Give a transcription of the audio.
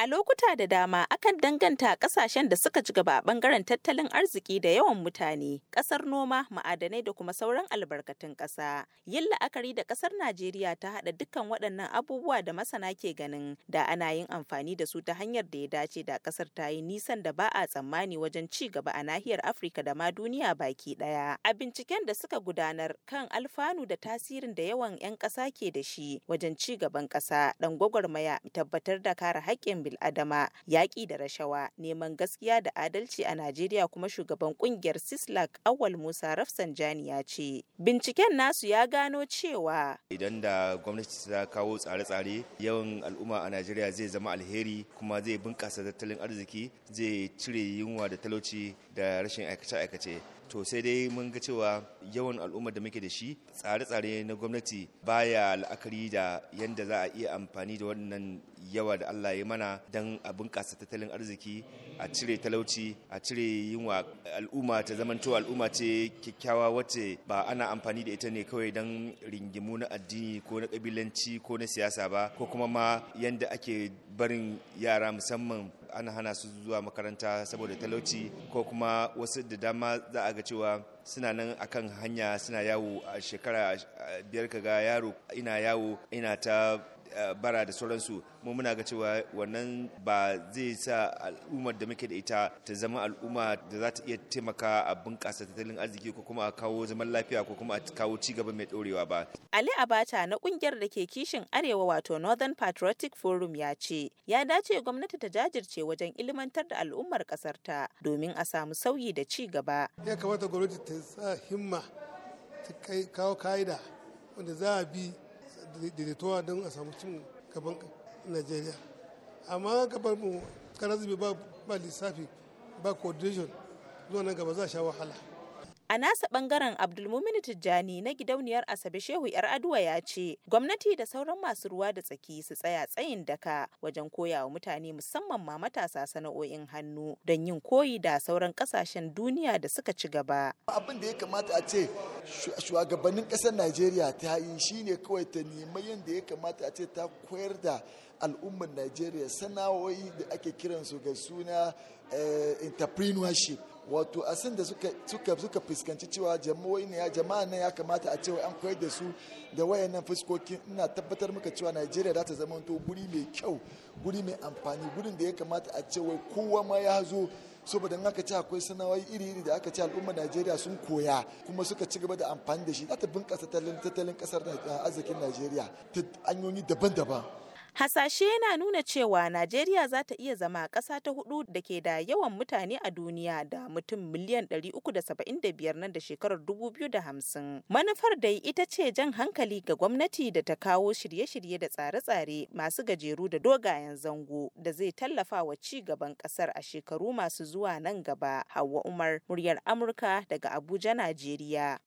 A lokuta da dama akan danganta ƙasashen da suka ci gaba a ɓangaren tattalin arziki da yawan mutane, ƙasar noma, ma'adanai da kuma sauran albarkatun ƙasa. Yin la'akari da ƙasar Najeriya ta haɗa dukkan waɗannan abubuwa da masana ke ganin da ana yin amfani da su ta hanyar da ya dace da ƙasar ta yi nisan da ba a tsammani wajen ci gaba a nahiyar Afirka da ma duniya baki ɗaya. A binciken da suka gudanar kan alfanu da tasirin da yawan 'yan ƙasa ke da shi wajen ci gaban ƙasa, ɗan gwagwarmaya tabbatar da kare haƙƙin bil'adama yaƙi da rashawa neman gaskiya da adalci a najeriya kuma shugaban ƙungiyar sislak awal musa rafsanjani ya ce binciken nasu ya gano cewa idan da gwamnati ta kawo tsare-tsare yawan al'umma a najeriya zai zama alheri kuma zai bunƙasa tattalin arziki zai cire yunwa da talauci da rashin aikace-aikace. To sai dai mun ga cewa yawan al'ummar da muke da shi tsare-tsare na gwamnati baya la'akari da yadda za a iya amfani da wannan yawa da Allah ya mana don a bunƙasa tattalin arziki a cire talauci a cire yunwa. Al'umma ta zamanto al'umma ce kyakkyawa wacce ba ana amfani da ita ne kawai don ringimu na addini ko na kabilanci ko na siyasa ba ko kuma ma yadda ake barin yara musamman ana hana su zuwa makaranta saboda talauci ko kuma wasu da dama za a ga cewa suna nan akan hanya suna yawo a shekara biyar kaga yaro ina yawo ina ta bara da sauransu mu muna ga cewa wannan ba zai sa al'ummar da muke da ita ta zama al'umma da za ta iya taimaka a bunƙasa tattalin arziki ko kuma a kawo zaman lafiya ko kuma a kawo ci gaba mai ɗorewa ba. Ali Abata na ƙungiyar da ke kishin Arewa wato Northern Patriotic Forum ya ce ya dace gwamnati ta jajirce wajen ilmantar da al'ummar ƙasar ta domin a samu sauyi da ci gaba. Ya kamata gwamnati ta sa himma ta kawo ka'ida wanda za a bi daidaituwa don a samu cin gaban najeriya. Amma gabar mu karazibi ba ba lissafi ba coordination zuwa nan gaba za a sha wahala. A nasa ɓangaren Abdulmumin Tijjani na gidauniyar Asabe Shehu Yar Aduwa ya ce, gwamnati da sauran masu ruwa da tsaki su tsaya tsayin daka wajen koya wa mutane musamman ma matasa sana'o'in hannu don yin koyi da sauran ƙasashen duniya da suka ci gaba. Abin da ya kamata a ce shugabannin ƙasar Najeriya ta yi shine kawai ta nemi yadda ya kamata a ce ta koyar da al'ummar Najeriya sana'o'i da ake kiransu ga suna entrepreneurship wato a da suka fuskanci cewa jama'o'i ne ya jama'a ne ya kamata a cewa an koyar da su da wayannan fuskokin. Ina tabbatar maka cewa Najeriya za ta zama to guri mai kyau guri mai amfani gurin da ya kamata a cewa kowa ma ya zo. Saboda in aka ce akwai sana'o'i iri-iri da aka ce al'ummar Najeriya sun koya kuma suka ci gaba da amfani da shi za ta bunƙasa tattalin ƙasar arzikin Najeriya ta hanyoyi daban-daban. Hasashe yana nuna cewa Najeriya za ta iya zama ƙasa ta huɗu da ke da yawan mutane a duniya da mutum miliyan 375 nan da shekarar 2050. Manufar dai ita ce jan hankali ga gwamnati da ta kawo shirye-shirye da tsare-tsare masu gajeru da dogayen zango da zai tallafa wa ci gaban ƙasar a shekaru masu zuwa nan gaba. Hauwa Umar, muryar Amurka daga Abuja, Najeriya.